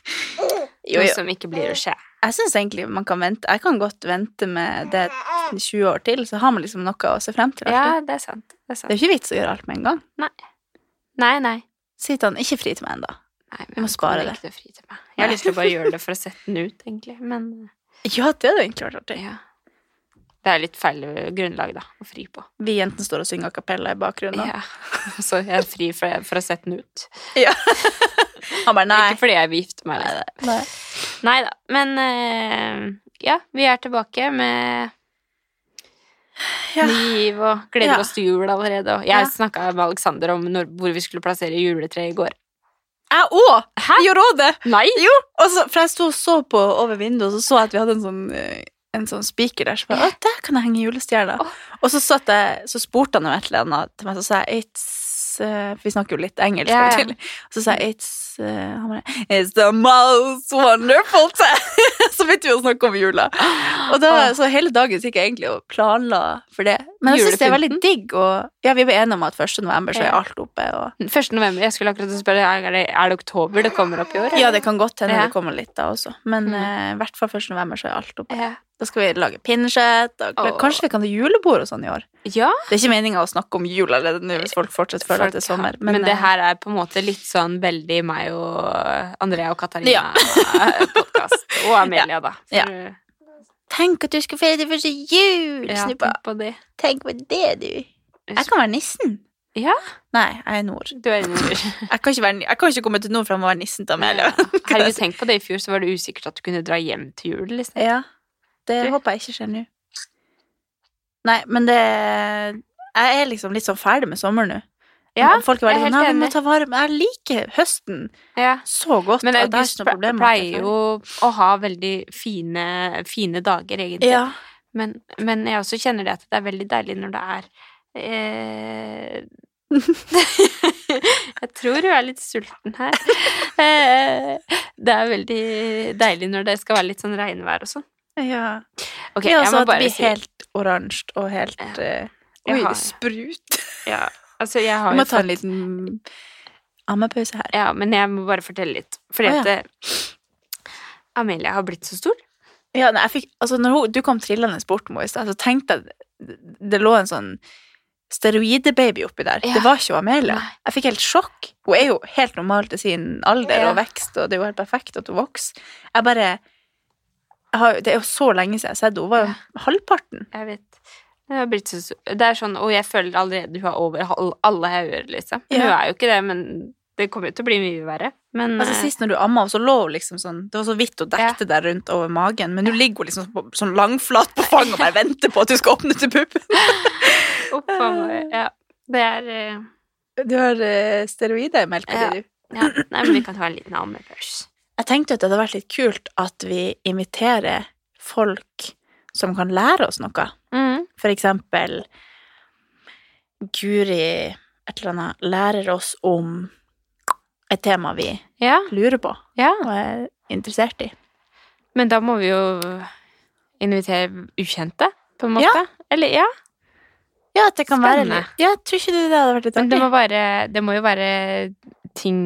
D: Jo,
C: Noe som ikke blir å skje.
D: Jeg syns egentlig man kan vente. Jeg kan godt vente med det 20 år til, så har man liksom noe å se frem til.
C: Ja, det er sant. Det er
D: Det er jo ikke vits å gjøre alt med en gang.
C: Nei. Nei, nei.
D: Si til han ikke fri til meg ennå. Vi må spare det.
C: Jeg har lyst til å bare gjøre det for å sette den ut, egentlig. Men
D: Ja, det hadde egentlig vært artig.
C: ja. Det er litt feil grunnlag, da, å fri på.
D: Vi jentene står og synger a cappella i bakgrunnen.
C: Ja. Så jeg er fri for, for å sette den ut.
D: Ja. Han bare nei.
C: Ikke fordi jeg vil gifte meg. Liksom.
D: nei.
C: Nei da. Men eh, ja, vi er tilbake med
D: Ja.
C: liv og gleder
D: Ja.
C: oss til jul allerede. Og jeg
D: Ja.
C: snakka med Alexander om når, hvor vi skulle plassere juletreet i går.
D: Jeg òg!
C: Jeg
D: Gjorde òg det.
C: Nei!
D: Jo! Og så, for jeg sto og så på over vinduet, og så så jeg at vi hadde en sånn eh, en sånn spiker der. Så bare, å, der kan jeg henge julestjerna.
C: Oh.
D: Og så, satt jeg, så spurte han om et eller annet til meg, så sa jeg It's uh, vi snakker jo litt engelsk. yeah. og Så sa jeg It's Han bare It's the most wonderful time! så begynte vi å snakke om jula. Og da, så hele dagen gikk jeg egentlig og planla for det. Men jeg syns det er veldig digg, og ja, vi ble enige om at 1. november så er alt oppe. Og,
C: 1. november. Jeg skulle akkurat spørre er det, er det oktober det kommer opp i år?
D: ja, det kan godt hende
C: Ja.
D: det kommer litt da også, men
C: i
D: mm. i hvert fall 1. november så er alt oppe.
C: Ja.
D: Da skal vi lage pinnekjøtt, og kanskje vi kan ha julebord og sånn i år.
C: ja.
D: Det er ikke meninga å snakke om jul allerede nå hvis folk fortsetter føler at det er sommer.
C: Men, men det
D: eh,
C: her er på en måte litt sånn veldig meg og Andrea og
D: Ja.
C: Katarina-podkast. Og Amelia, da. For,
D: Ja. Tenk at du skal feire din første jul,
C: ja,
D: snuppa.
C: tenk på det.
D: Tenk på det, du. Jeg kan være nissen.
C: Ja,
D: Nei, jeg er nord.
C: du er nord.
D: Jeg kan være, jeg kan ikke komme til nord for å være nissen til Amelia.
C: Herregud, tenk på det. I fjor så var det usikkert at du kunne dra hjem til jul. Liksom.
D: Ja, det
C: Du?
D: håper jeg ikke skjer nå. Nei, men det Jeg er liksom litt sånn ferdig med sommeren nå.
C: Ja,
D: Folk er veldig sånn «Nei, vi må ta vare på jeg liker høsten
C: Ja.
D: så godt.
C: Men august
D: er
C: pleier jo å ha veldig fine, fine dager, egentlig.
D: Ja.
C: Men, men jeg også kjenner det at det er veldig deilig når det er eh, Jeg tror du er litt sulten her. Eh, det er veldig deilig når det skal være litt sånn regnvær og sånn.
D: ja.
C: Okay,
D: ja,
C: jeg
D: så at det blir
C: si
D: helt oransje og helt
C: Ja. Uh,
D: Oi,
C: har-
D: sprut.
C: ja, Altså, jeg har jo
D: må ta en liten ammepause her.
C: Ja, men jeg må bare fortelle litt. Fordi
D: Å, ja.
C: at eh, Amelia har blitt så stor.
D: Ja, nei, jeg fikk, altså når hun, du kom trillende bort henne i stad, så tenkte jeg det, det lå en sånn steroidebaby oppi der.
C: Ja.
D: Det var ikke Amelia.
C: Nei.
D: Jeg fikk helt sjokk. Hun er jo helt normal til sin alder
C: Ja.
D: og vekst, og det er jo helt perfekt at hun vokser. Jeg bare jeg har, Det er jo så lenge siden jeg har sett henne. Hun var jo halvparten.
C: Jeg vet. Det har er sånn, og jeg føler allerede hun er over alle hauger, liksom.
D: Ja.
C: Hun er jo ikke det, men det kommer jo til å bli mye verre. Men
D: Altså
C: eh,
D: Sist når du amma så lå hun liksom sånn Det var så vidt hun dekte deg rundt over magen, men nå ligger hun liksom på, sånn langflat på fanget og bare venter på at du skal åpne til puppen.
C: a meg. Ja. Det er uh...
D: Du har uh, steroider i melka
C: Ja.
D: di, du.
C: Ja, nei, men vi kan ta en liten amme først.
D: Jeg tenkte at det hadde vært litt kult at vi inviterer folk som kan lære oss noe.
C: Mm.
D: For eksempel Guri et eller annet lærer oss om et tema vi
C: Ja,
D: lurer på
C: ja.
D: og er interessert i.
C: Men da må vi jo invitere ukjente, på en måte. Eller ja.
D: Ja, at det kan
C: Spennende.
D: være Ja, jeg tror ikke du det hadde vært litt
C: Men det må, det må jo være ting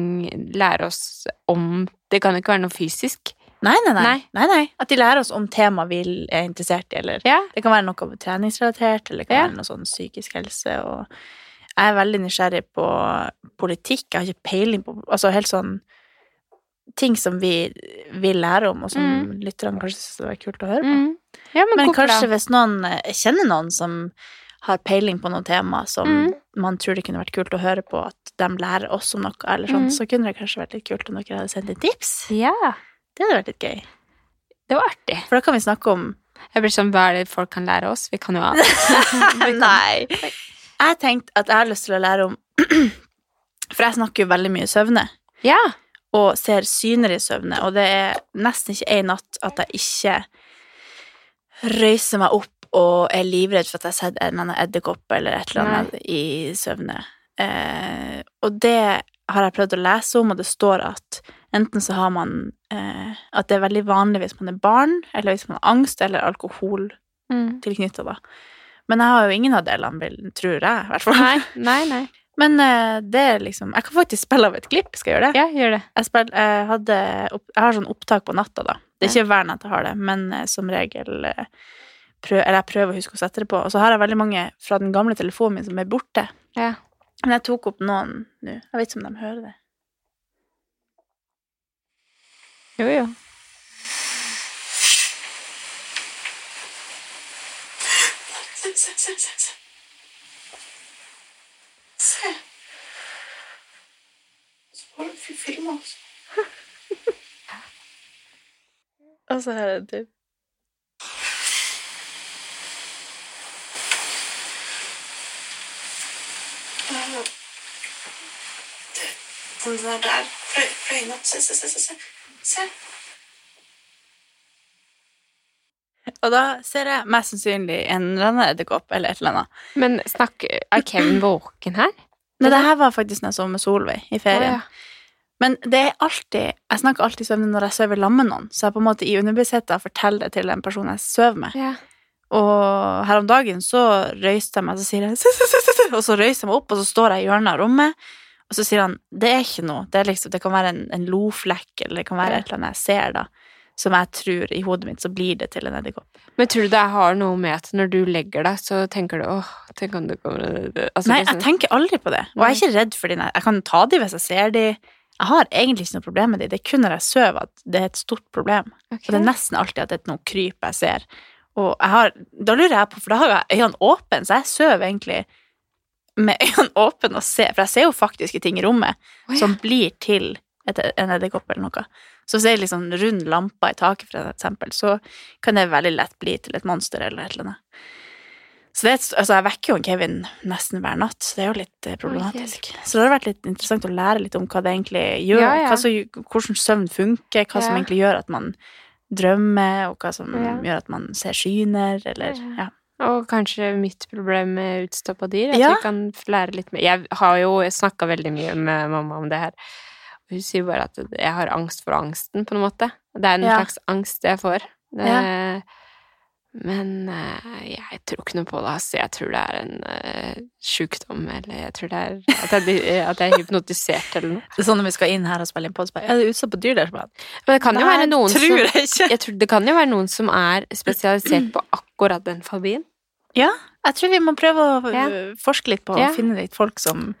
C: lære oss om Det kan jo ikke være noe fysisk.
D: Nei, nei, nei.
C: Nei.
D: nei. At de lærer oss om tema vi er interessert i, eller
C: Ja.
D: Det kan være noe treningsrelatert, eller det kan
C: Ja.
D: være noe sånn psykisk helse, og jeg er veldig nysgjerrig på politikk. Jeg har ikke peiling på Altså helt sånn ting som vi vil lære om, og som lytterne kanskje syns var kult å høre på.
C: Mm. Ja, men,
D: Men kanskje
C: da?
D: hvis noen eh, kjenner noen som har peiling på noe tema som
C: Mm.
D: man tror det kunne vært kult å høre på, at de lærer oss om noe, eller sånn,
C: Mm.
D: så kunne det kanskje vært litt kult om dere hadde sendt inn tips.
C: Ja,
D: Det hadde vært litt gøy.
C: det var artig.
D: For da kan vi snakke om
C: Jeg blir sånn, Hva er det folk kan lære oss? Vi kan jo ha
D: Nei. Jeg tenkte at jeg har lyst til å lære om For jeg snakker jo veldig mye søvne,
C: Ja.
D: og ser syner i søvne, og det er nesten ikke en natt at jeg ikke røyser meg opp og er livredd for at jeg har sett en eller annen edderkopp eller et eller annet i søvne. Eh, og det har jeg prøvd å lese om, og det står at enten så har man eh, At det er veldig vanlig hvis man er barn, eller hvis man har angst eller alkohol
C: Mm.
D: tilknytta, da. Men jeg har jo ingen av delene, tror jeg, i hvert fall.
C: Nei, nei, nei.
D: Men eh, det er liksom Jeg kan faktisk spille av et klipp. Skal jeg gjøre det?
C: Ja, gjør det.
D: Jeg, spill, jeg, hadde, jeg har sånn opptak på natta, da. Det er ikke hver natt jeg har det, men eh, som regel eh, prøv, Eller jeg prøver å huske å sette det på. Og så har jeg veldig mange fra den gamle telefonen min som er borte.
C: Ja.
D: Men jeg tok opp noen nå. Jeg vet ikke om de hører det.
C: Jo, jo.
D: Se, se, se, se, se. Så har du filma oss. Og så er det du. Den der der. Fløy, fløy natt. Se, se, se, se, se. Og da ser jeg mest sannsynlig en eller annen edderkopp eller et eller annet.
C: Men snakk, er Kevin våken her?
D: Nei, det her var faktisk når jeg sov med Solveig i ferien.
C: Å, ja.
D: Men det er alltid Jeg snakker alltid søvn når jeg sover sammen med noen, så jeg på en måte i underbevisstheten forteller det til den personen jeg sover med.
C: Ja.
D: Og her om dagen så røyste jeg meg, så sier jeg Og så røyser jeg meg opp, og så står jeg i hjørnet av rommet, og så sier han det er ikke noe. Det, er liksom, det kan være en, en loflekk, eller det kan være
C: Ja.
D: et eller annet jeg ser, da. Som jeg tror i hodet mitt så blir det til en edderkopp.
C: Men tror du det har noe med at når du legger deg, så tenker du åh, tenk om det kommer altså,
D: Nei, jeg tenker aldri på det. Og jeg er ikke redd for dem. Jeg kan ta de hvis jeg ser de. Jeg har egentlig ikke noe problem med de. Det er kun når jeg sover at det er et stort problem.
C: Okay.
D: Og det er nesten alltid at det er noe kryp jeg ser. Og jeg har, da lurer jeg på, for da har jo jeg øynene åpne, så jeg sover egentlig med øynene åpne og se, for jeg ser jo faktiske ting i rommet
C: oh, ja.
D: som blir til et, en edderkopp eller noe. Så hvis det er liksom rund lampe i taket, for eksempel, så kan det veldig lett bli til et monster eller et eller annet. Så det, altså, jeg vekker jo en Kevin nesten hver natt, så det er jo litt problematisk. problematisk. Så det har vært litt interessant å lære litt om hva det egentlig gjør,
C: Ja, ja.
D: Som, hvordan søvn funker, hva som egentlig gjør at man drømmer, og hva som gjør at man ser syner, eller ja.
C: Og kanskje mitt problem med utstoppa dyr. At
D: Ja.
C: vi kan lære litt mer. Jeg har jo snakka veldig mye med mamma om det her. Hun sier bare at jeg har angst for angsten, på en måte. Det er en
D: Ja.
C: slags angst jeg får. Det,
D: Ja.
C: Men eh, jeg tror ikke noe på det. Altså. Jeg tror det er en uh, sjukdom, eller jeg tror det er at jeg, at jeg er hypnotisert eller noe.
D: Det er sånn når vi skal inn her og spille inn på bare, er det utstoppa dyr der?
C: Men det kan jo være noen
D: tror
C: som
D: jeg ikke.
C: jeg tror, Det kan jo være noen som er spesialisert på akkurat den fobien.
D: Ja, jeg tror vi må prøve å
C: Ja.
D: øh, forske litt på
C: Ja.
D: å finne litt folk som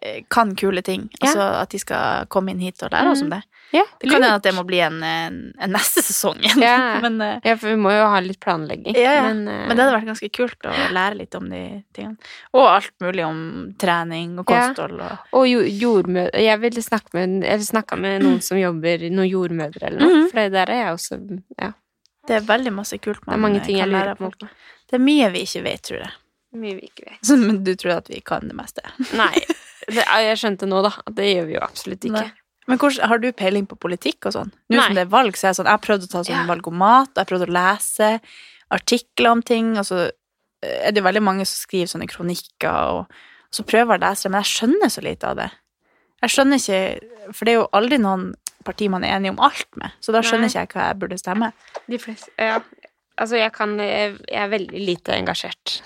D: eh, kan kule ting.
C: Ja.
D: Altså at de skal komme inn hit og lære oss om det.
C: Ja,
D: Det kan hende at det må bli en, en, en neste sesong igjen.
C: Ja.
D: men, eh,
C: Ja, for vi må jo ha litt planlegging.
D: ja, ja.
C: Men, uh...
D: men det hadde vært ganske kult å lære litt om de tingene. Og alt mulig om trening og
C: Ja.
D: kosthold og
C: Og jordmødre Jeg ville snakke med, snakka med noen som jobber Noen jordmødre eller noe.
D: Mhm.
C: For det der er jeg også Ja.
D: Det er veldig masse kult
C: Det
D: man
C: er mange
D: eh,
C: ting jeg
D: kan lære av folk. Det er mye vi ikke vet, tror jeg.
C: Mye vi ikke vet.
D: Men du tror at vi kan det meste?
C: Nei. Det, jeg skjønte nå, da, at det gjør vi jo absolutt ikke.
D: Nei. Men hvor, har du peiling på politikk og sånn? Nå
C: Nei.
D: som det er valg, så er jeg sånn Jeg har prøvd å ta sånn
C: Ja.
D: valgomat, og jeg har prøvd å lese artikler om ting, og så eh, er det veldig mange som skriver sånne kronikker, og så prøver jeg å lese det, men jeg skjønner så lite av det. Jeg skjønner ikke For det er jo aldri noen parti man er enig om alt med, så da skjønner
C: Nei.
D: ikke jeg hva jeg burde stemme.
C: De fleste Ja. Altså, jeg kan Jeg jeg er veldig lite engasjert.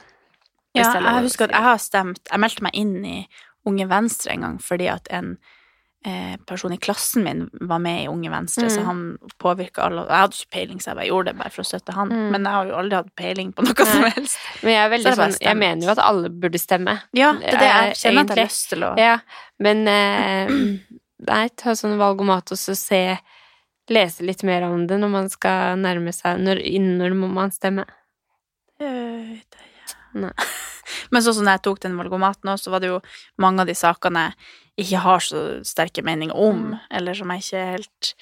D: Ja, jeg husker at jeg har stemt Jeg meldte meg inn i Unge Venstre en gang fordi at en eh, person i klassen min var med i Unge Venstre, så
C: Mm.
D: han påvirka alle. Jeg hadde ikke peiling, så jeg bare gjorde det bare for å støtte han.
C: Mm.
D: Men jeg har jo aldri hatt peiling på noe som helst.
C: Men jeg er
D: Så
C: veldig sånn Jeg mener jo at alle burde stemme.
D: Ja, det er det jeg
C: Eh,
D: kjenner at jeg har lyst til å
C: Ja, men eh, Nei, ta sånn valgomat og så se Lese litt mer om det når man skal nærme seg når, når må man stemme.
D: Øh, det-
C: Nei.
D: Men sånn som jeg tok den valgomaten òg, så var det jo mange av de sakene jeg ikke har så sterke meninger om,
C: Mm.
D: eller som jeg ikke helt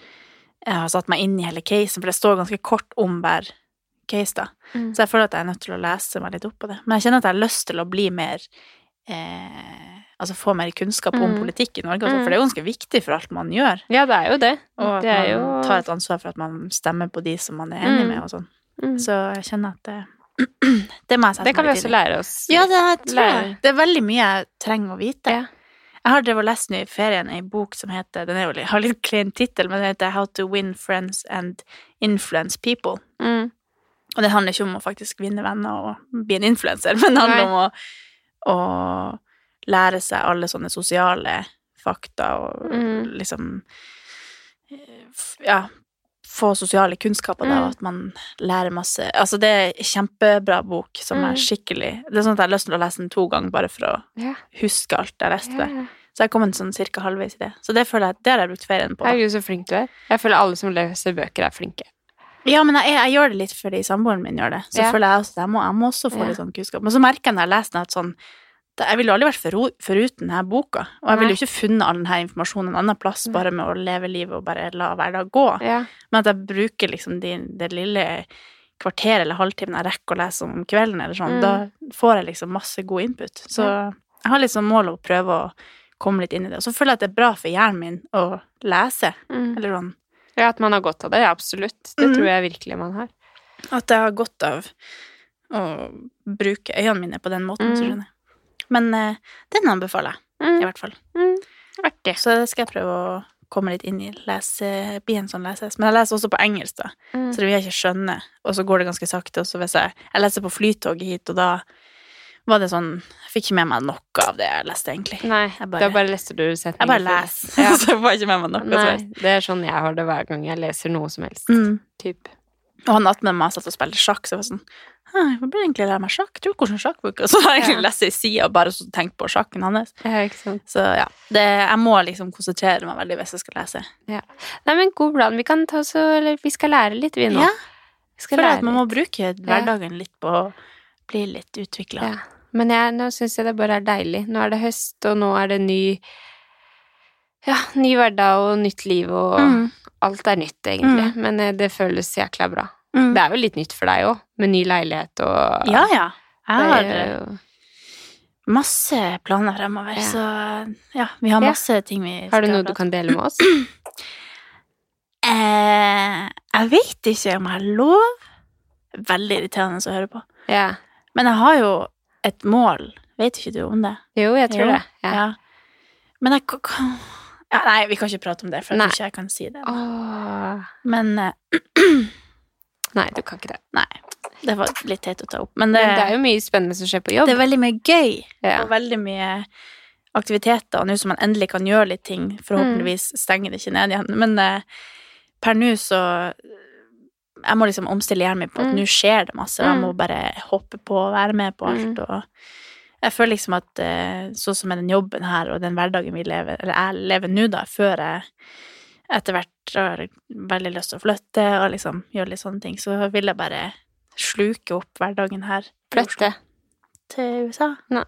D: jeg har satt meg inn i hele casen, for det står ganske kort om hver case, da.
C: Mm.
D: Så jeg føler at jeg er nødt til å lese meg litt opp på det. Men jeg kjenner at jeg har lyst til å bli mer eh, Altså få mer kunnskap om
C: Mm.
D: politikk i Norge, sånn,
C: Mm.
D: for det er jo ganske viktig for alt man gjør.
C: Ja, det er jo det.
D: Og at
C: det er
D: man
C: jo
D: tar et ansvar for at man stemmer på de som man er enig
C: Mm.
D: med, og sånn.
C: mm.
D: Så jeg kjenner at det Det må jeg sette
C: Det kan vi også lære oss.
D: Ja, det tror jeg. Det er veldig mye jeg trenger å vite.
C: Ja.
D: Jeg har drevet og lest nå i ferien ei bok som heter Den jo har litt klein tittel, men den heter How to win friends and influence people.
C: Mm.
D: Og det handler ikke om å faktisk vinne venner og bli en influenser, men det handler
C: Nei.
D: om å, å lære seg alle sånne sosiale fakta og
C: Mm.
D: liksom Ja, få sosiale kunnskaper, da,
C: Mm.
D: og at man lærer masse Altså, det er en kjempebra bok som
C: Mm.
D: er skikkelig Det er sånn at jeg har lyst til å lese den to ganger bare for å
C: yeah.
D: huske alt jeg leste. Yeah. Så jeg har kommet sånn cirka halvveis i det. Så det føler jeg det har jeg brukt ferien på.
C: Herregud, så flink du er. Jeg føler alle som leser bøker, er flinke.
D: Ja, men jeg, jeg gjør det litt fordi samboeren min gjør det. Så
C: Ja.
D: føler jeg også at jeg må, jeg må også få
C: Ja.
D: litt sånn kunnskap. Men så merker jeg når jeg leser den at sånn Jeg ville aldri vært foruten denne boka. Og jeg ville jo ikke funnet all denne informasjonen en annen plass bare med å leve livet og bare la hverdag gå.
C: Ja.
D: Men at jeg bruker liksom de, det lille kvarteret eller halvtimen jeg rekker å lese om kvelden, eller sånn,
C: Mm.
D: da får jeg liksom masse god input. Så jeg har liksom mål å prøve å komme litt inn i det. Og så føler jeg at det er bra for hjernen min å lese.
C: Mm.
D: Eller sånn
C: ja, at man har godt av det. Absolutt. Det
D: Mm.
C: tror jeg virkelig man har.
D: At jeg har godt av å bruke øynene mine på den måten.
C: Mm.
D: så skjønner jeg. Men uh, den anbefaler jeg, i
C: Mm.
D: hvert fall.
C: Mm. Artig.
D: Så det skal jeg prøve å komme litt inn i. Lese, bli en sånn leses. Men jeg leser også på engelsk, da.
C: Mm.
D: Så det vil jeg ikke skjønne. Og så går det ganske sakte. Og så hvis jeg Jeg leser på flytoget hit, og da var det sånn Jeg fikk ikke med meg noe av det jeg leste, egentlig.
C: Nei,
D: bare-
C: da bare leste du setninger.
D: Jeg bare leser,
C: Ja.
D: så får jeg ikke med meg noe.
C: Nei, det er sånn jeg har det hver gang jeg leser noe som helst.
D: Mm.
C: Typ.
D: Og han attmed meg satt og spilte sjakk, så jeg var sånn «Hæ, Jeg burde egentlig lære meg sjakk. Tror hvordan sjakkbok Og så har jeg egentlig
C: Ja.
D: lest ei side og bare tenkt på sjakken hans.
C: Ja.
D: Så ja, det, jeg må liksom konsentrere meg veldig hvis jeg skal lese.
C: Nei, men god plan. Vi kan ta så Eller vi skal lære litt, vi nå.
D: Ja, for at man må bruke hverdagen litt på å bli litt utvikla.
C: Ja. Men jeg, nå syns jeg det bare er deilig. Nå er det høst, og nå er det ny Ja, ny hverdag og nytt liv, og
D: Mm.
C: alt er nytt, egentlig. Men eh, det føles jækla bra.
D: Mm.
C: Det er jo litt nytt for deg òg, med ny leilighet og
D: Ja, ja. Jeg har
C: jo-
D: masse planer fremover,
C: Ja.
D: så ja, vi har
C: Ja.
D: masse ting vi skal
C: Har du noe du kan dele med oss?
D: Eh, jeg vet ikke om jeg har lov. Veldig irriterende å høre på.
C: Ja.
D: Men jeg har jo et mål. Vet ikke du om det?
C: Jo, jeg tror
D: Jo,
C: det. Ja.
D: Men jeg ja, Nei, vi kan ikke prate om det, for jeg tror ikke jeg kan si det.
C: Åh.
D: Men eh,
C: Nei, du kan ikke det.
D: nei, det var litt teit å ta opp. Men det,
C: Men det er jo mye spennende som skjer på jobb.
D: det er veldig mye gøy,
C: Ja.
D: og veldig mye aktiviteter. Og nå som man endelig kan gjøre litt ting, forhåpentligvis stenger det ikke ned igjen. Men eh, per nå så Jeg må liksom omstille hjernen min på at
C: Mm.
D: nå skjer det masse, og jeg
C: Mm.
D: må bare hoppe på og være med på alt.
C: Mm.
D: Og jeg føler liksom at eh, sånn som med den jobben her og den hverdagen vi lever, eller jeg lever nå, da, før jeg etter hvert har veldig lyst til å flytte og liksom gjøre litt sånne ting, så vil jeg bare sluke opp hverdagen her.
C: Flytte.
D: Til USA?
C: Nei.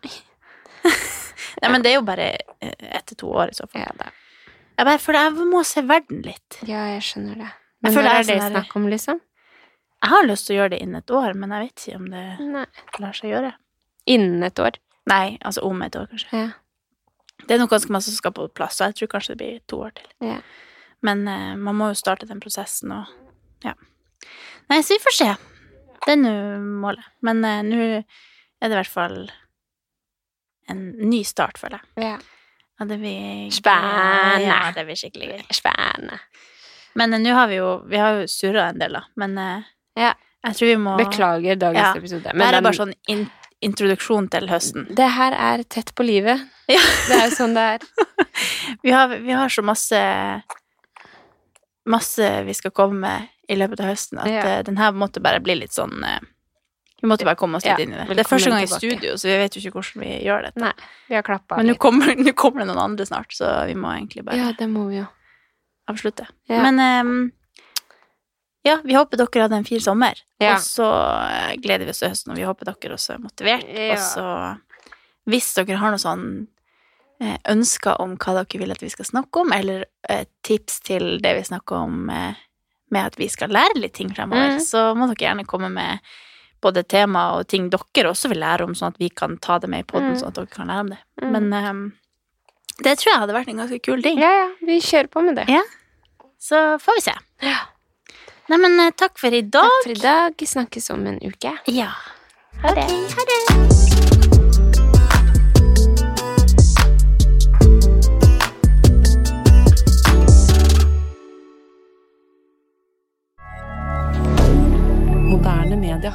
D: Nei, men det er jo bare eh, ett til to år i så fall.
C: Ja, da.
D: Jeg bare føler jeg må se verden litt.
C: ja, jeg skjønner det.
D: Jeg
C: Men
D: føler
C: når er
D: er
C: det
D: sånn
C: snakk om, liksom?
D: Jeg har lyst til å gjøre det innen et år, men jeg vet ikke om det
C: Nei.
D: lar seg gjøre.
C: Innen et år.
D: Nei, altså om et år, kanskje.
C: Ja.
D: Det er nok ganske masse som skal på plass, så jeg tror kanskje det blir to år til.
C: Ja.
D: Men uh, man må jo starte den prosessen og ja. Nei, så vi får se. Det er nå målet. Men uh, nå er det i hvert fall en ny start, føler jeg.
C: ja.
D: Ja, det blir
C: Spennende.
D: Ja, det blir skikkelig gøy.
C: Spennende.
D: Men uh, nå har vi jo Vi har jo surra en del, da. Men
C: Ja.
D: jeg tror vi må
C: Beklager dagens
D: Ja.
C: episode.
D: Det her er
C: den-
D: bare sånn in introduksjon til høsten.
C: Det her er tett på livet.
D: Ja.
C: Det er jo sånn det er.
D: Vi har, vi har så masse Masse vi skal komme med i løpet av høsten, at
C: Ja.
D: eh, den her måtte bare bli litt sånn eh, Vi måtte bare komme oss litt
C: Ja,
D: inn i det. Det er første gang i studio, så vi vet jo ikke hvordan vi gjør dette.
C: Nei, vi har klappa
D: Men nå kommer, nå kommer det noen andre snart, så vi må egentlig bare
C: Ja, det må vi jo.
D: avslutte.
C: Ja.
D: Men ehm, ja, vi håper dere hadde en fin sommer.
C: Ja.
D: Og så eh, gleder vi oss til høsten, og vi håper dere også er motivert.
C: Ja.
D: Og så, hvis dere har noe sånn eh, ønsker om hva dere vil at vi skal snakke om, eller tips til det vi snakker om eh, med at vi skal lære litt ting fremover,
C: Mm.
D: så må dere gjerne komme med både tema og ting dere også vil lære om, sånn at vi kan ta det med i podden,
C: Mm.
D: sånn at dere kan lære om det.
C: Mm.
D: Men um, det tror jeg hadde vært en ganske kul ting.
C: Ja, ja, vi kjører på med det.
D: Ja. Så får vi se.
C: Ja.
D: Nei, men eh, takk for i dag.
C: Takk for i dag. Snakkes om en uke.
D: Ja.
C: Ha det.
D: Ha det.
E: Moderne media.